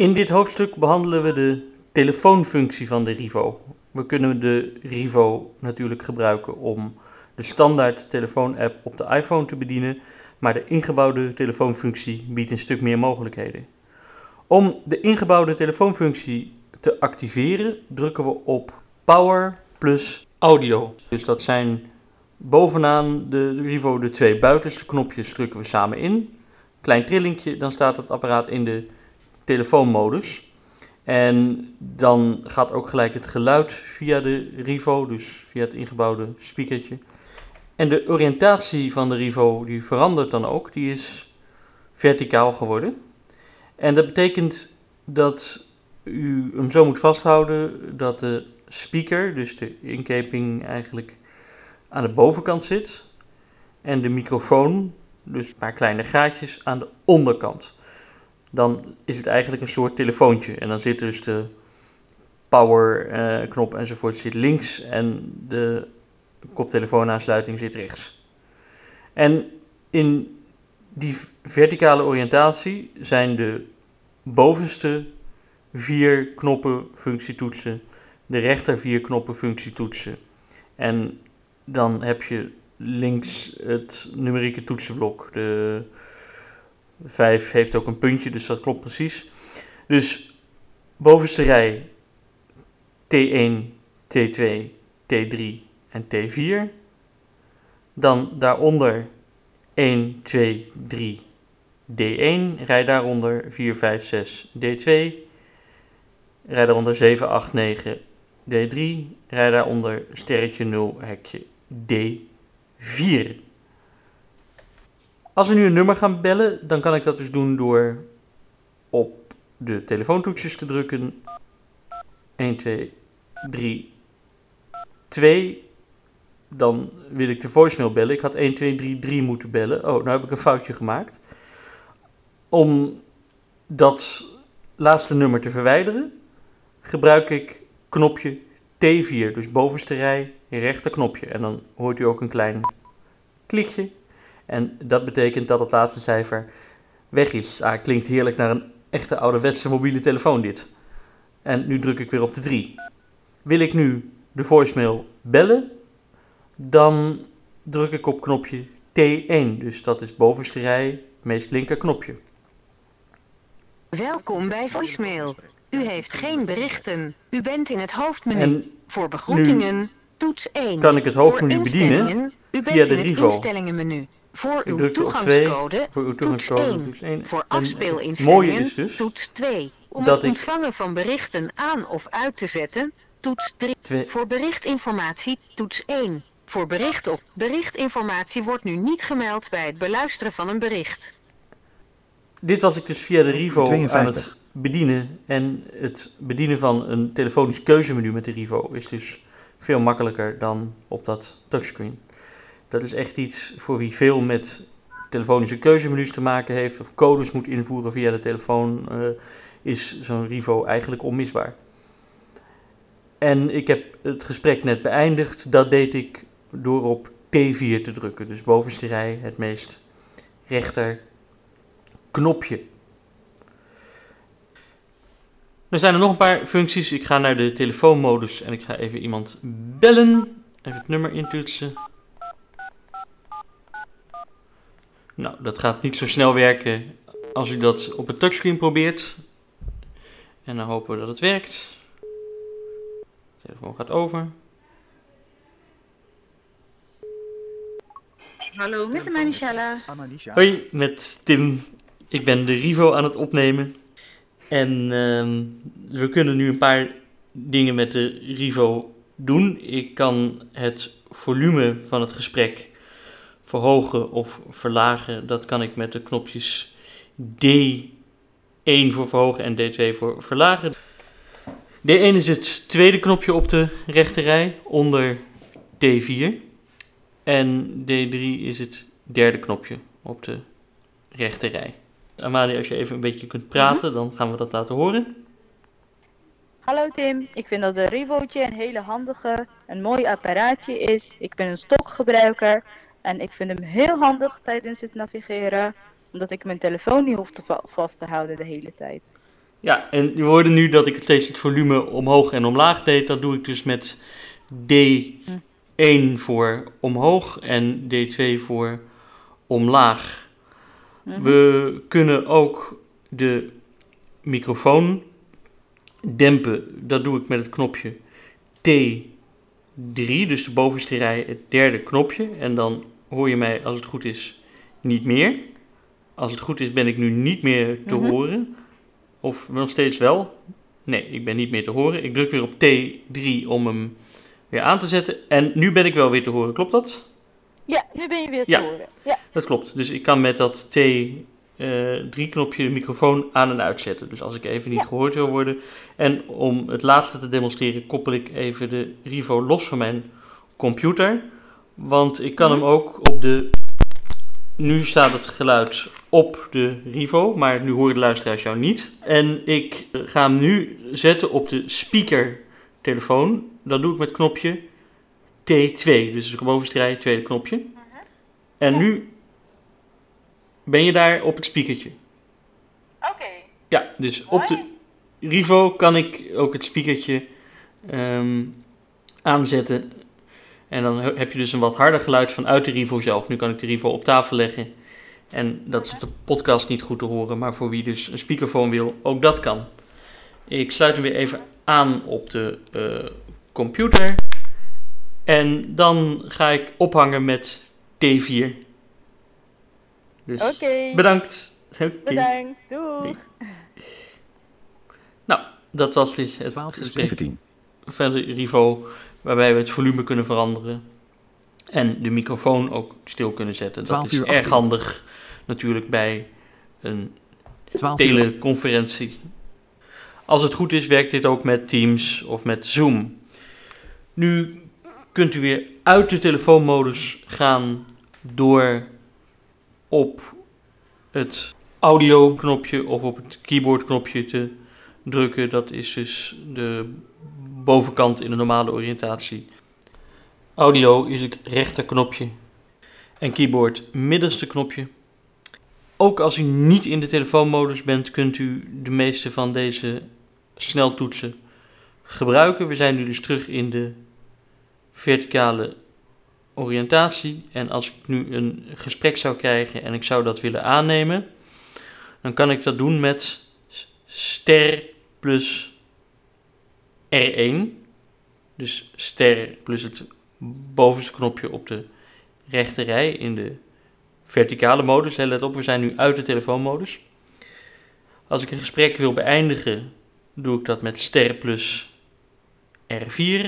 In dit hoofdstuk behandelen we de telefoonfunctie van de Rivo. We kunnen de Rivo natuurlijk gebruiken om de standaard telefoonapp op de iPhone te bedienen, maar de ingebouwde telefoonfunctie biedt een stuk meer mogelijkheden. Om de ingebouwde telefoonfunctie te activeren, drukken we op Power plus Audio. Dus dat zijn bovenaan de Rivo de twee buitenste knopjes drukken we samen in. Klein trillingje, dan staat het apparaat in de telefoonmodus. En dan gaat ook gelijk het geluid via de Rivo, dus via het ingebouwde speakertje. En de oriëntatie van de Rivo die verandert dan ook, die is verticaal geworden. En dat betekent dat u hem zo moet vasthouden dat de speaker, dus de inkeping eigenlijk aan de bovenkant zit. En de microfoon, dus een paar kleine gaatjes aan de onderkant. Dan is het eigenlijk een soort telefoontje. En dan zit dus de power eh, knop enzovoort zit links en de koptelefoonaansluiting zit rechts. En in die verticale oriëntatie zijn de bovenste vier knoppen functietoetsen, de rechter vier knoppen functietoetsen. En dan heb je links het numerieke toetsenblok. De 5 heeft ook een puntje, dus dat klopt precies. Dus bovenste rij T1, T2, T3 en T4. Dan daaronder 1, 2, 3, D1. Rij daaronder 4, 5, 6, D2. Rij daaronder 7, 8, 9, D3. Rij daaronder sterretje 0, hekje D4. Als we nu een nummer gaan bellen, dan kan ik dat dus doen door op de telefoontoetsjes te drukken. 1, 2, 3, 2. Dan wil ik de voicemail bellen. Ik had 1, 2, 3, 3 moeten bellen. Oh, nou heb ik een foutje gemaakt. Om dat laatste nummer te verwijderen, gebruik ik knopje T4. Dus bovenste rij, rechter knopje. En dan hoort u ook een klein klikje. En dat betekent dat het laatste cijfer weg is. Ah, klinkt heerlijk naar een echte ouderwetse mobiele telefoon dit. En nu druk ik weer op de 3. Wil ik nu de voicemail bellen, dan druk ik op knopje T1. Dus dat is bovenste rij, meest linker knopje. Welkom bij voicemail. U heeft geen berichten. U bent in het hoofdmenu. En Voor begroetingen, toets 1. kan ik het hoofdmenu bedienen instellingen, U bent via de in het Rivo. instellingenmenu. Voor uw 2 toegangscode, voor uw toets toegangscode. 1. toets 1. Voor afspeelinstellingen, dus toets 2. Om dat het ik- ontvangen van berichten aan of uit te zetten, toets 3. twee, Voor berichtinformatie, toets 1. Voor bericht op berichtinformatie wordt nu niet gemeld bij het beluisteren van een bericht. Dit was ik dus via de Rivo aan 52. het bedienen. En het bedienen van een telefonisch keuzemenu met de Rivo is dus veel makkelijker dan op dat touchscreen. Dat is echt iets voor wie veel met telefonische keuzemenu's te maken heeft of codes moet invoeren via de telefoon, eh, is zo'n Rivo eigenlijk onmisbaar. En ik heb het gesprek net beëindigd. Dat deed ik door op T4 te drukken. Dus bovenste rij het meest rechter knopje. Er zijn er nog een paar functies. Ik ga naar de telefoonmodus en ik ga even iemand bellen. Even het nummer intoetsen. Nou, dat gaat niet zo snel werken als u dat op het touchscreen probeert. En dan hopen we dat het werkt. De telefoon gaat over. Hallo, met de Manishala. Hoi, met Tim. Ik ben de Rivo aan het opnemen. En ehm, we kunnen nu een paar dingen met de Rivo doen. Ik kan het volume van het gesprek verhogen of verlagen. Dat kan ik met de knopjes D1 voor verhogen en D2 voor verlagen. D1 is het tweede knopje op de rechterrij onder D4. En D3 is het derde knopje op de rechterrij. Amalia, als je even een beetje kunt praten, dan gaan we dat laten horen. Hallo Tim, ik vind dat de Rivootje een hele handige, een mooi apparaatje is. Ik ben een stokgebruiker en ik vind hem heel handig tijdens het navigeren, omdat ik mijn telefoon niet hoef te va- vast te houden de hele tijd. Ja, en je hoorde nu dat ik steeds het volume omhoog en omlaag deed. Dat doe ik dus met D1 voor omhoog en D2 voor omlaag. Mhm. We kunnen ook de microfoon dempen. Dat doe ik met het knopje T3, dus de bovenste rij, het derde knopje. En dan hoor je mij, als het goed is, niet meer. Als het goed is, ben ik nu niet meer te Mhm. horen. Of nog steeds wel. Nee, ik ben niet meer te horen. Ik druk weer op T3 om hem weer aan te zetten. En nu ben ik wel weer te horen. Klopt dat? Ja, nu ben je weer te Ja. horen. Ja. Dat klopt. Dus ik kan met dat T3-knopje de microfoon aan en uitzetten. Dus als ik even niet Ja. gehoord wil worden. En om het laatste te demonstreren, koppel ik even de Rivo los van mijn computer. Want ik kan Mhm. hem ook op de. Nu staat het geluid op de Rivo, maar nu horen de luisteraars jou niet. En ik ga hem nu zetten op de speaker-telefoon. Dat doe ik met knopje T2. Dus de bovenste rij, tweede knopje. En Ja. nu ben je daar op het speakertje. Oké. Ja, dus op de Rivo kan ik ook het speakertje ehm, aanzetten. En dan he- heb je dus een wat harder geluid vanuit de Rivo zelf. Nu kan ik de Rivo op tafel leggen. En dat is op de podcast niet goed te horen, maar voor wie dus een speakerphone wil, ook dat kan. Ik sluit hem weer even aan op de eh, computer. En dan ga ik ophangen met T4. Dus Oké. bedankt. Oké. Bedankt. Doeg. Nee. Nou, dat was dus het 12 uur gesprek 17. van de Rivo, waarbij we het volume kunnen veranderen. En de microfoon ook stil kunnen zetten. Dat 12 is uur erg 18. handig natuurlijk bij een 12 uur. teleconferentie. Als het goed is, werkt dit ook met Teams of met Zoom. Nu kunt u weer uit de telefoonmodus gaan door op het audio-knopje of op het keyboard-knopje te drukken. Dat is dus de bovenkant in de normale oriëntatie. Audio is het rechterknopje en keyboard middenste knopje. Ook als u niet in de telefoonmodus bent, kunt u de meeste van deze sneltoetsen gebruiken. We zijn nu dus terug in de verticale oriëntatie. En als ik nu een gesprek zou krijgen en ik zou dat willen aannemen, dan kan ik dat doen met ster plus R1. Dus ster plus het bovenste knopje op de rechte rij in de verticale modus. Let op, we zijn nu uit de telefoonmodus. Als ik een gesprek wil beëindigen, doe ik dat met ster plus R4.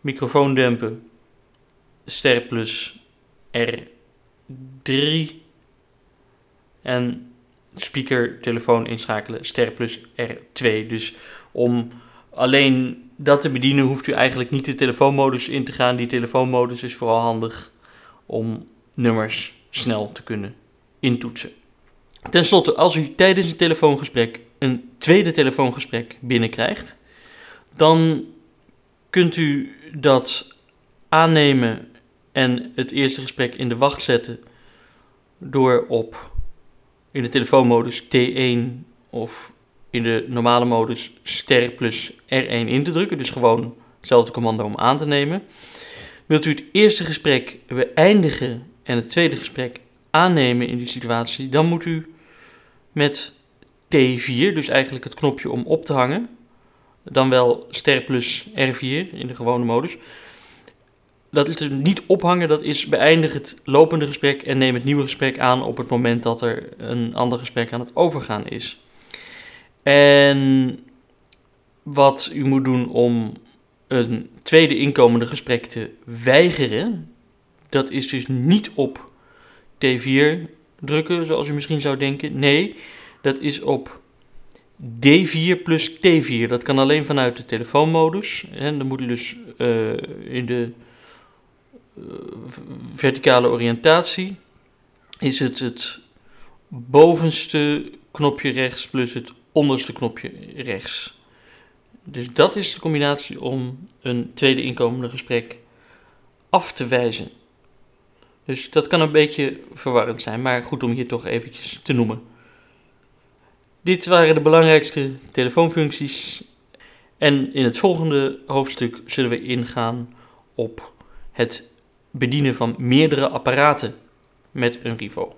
Microfoon dempen, ster plus R3. En speaker, telefoon inschakelen, ster plus R2. Dus om alleen dat te bedienen, hoeft u eigenlijk niet de telefoonmodus in te gaan. Die telefoonmodus is vooral handig om nummers snel te kunnen intoetsen. Ten slotte, als u tijdens een telefoongesprek een tweede telefoongesprek binnenkrijgt, dan kunt u dat aannemen en het eerste gesprek in de wacht zetten door op in de telefoonmodus T1 of in de normale modus ster plus R1 in te drukken. Dus gewoon hetzelfde commando om aan te nemen. Wilt u het eerste gesprek beëindigen en het tweede gesprek aannemen in die situatie, dan moet u met T4, dus eigenlijk het knopje om op te hangen, dan wel ster plus R4 in de gewone modus. Dat is dus niet ophangen, dat is beëindig het lopende gesprek en neem het nieuwe gesprek aan op het moment dat er een ander gesprek aan het overgaan is. En wat u moet doen om een tweede inkomende gesprek te weigeren, dat is dus niet op T4 drukken, zoals u misschien zou denken. Nee, dat is op D4 plus T4. Dat kan alleen vanuit de telefoonmodus. En dan moet u dus eh, in de eh, verticale oriëntatie is het het bovenste knopje rechts plus het onderste knopje rechts. Dus dat is de combinatie om een tweede inkomende gesprek af te wijzen. Dus dat kan een beetje verwarrend zijn, maar goed om hier toch eventjes te noemen. Dit waren de belangrijkste telefoonfuncties. En in het volgende hoofdstuk zullen we ingaan op het bedienen van meerdere apparaten met een Rivo.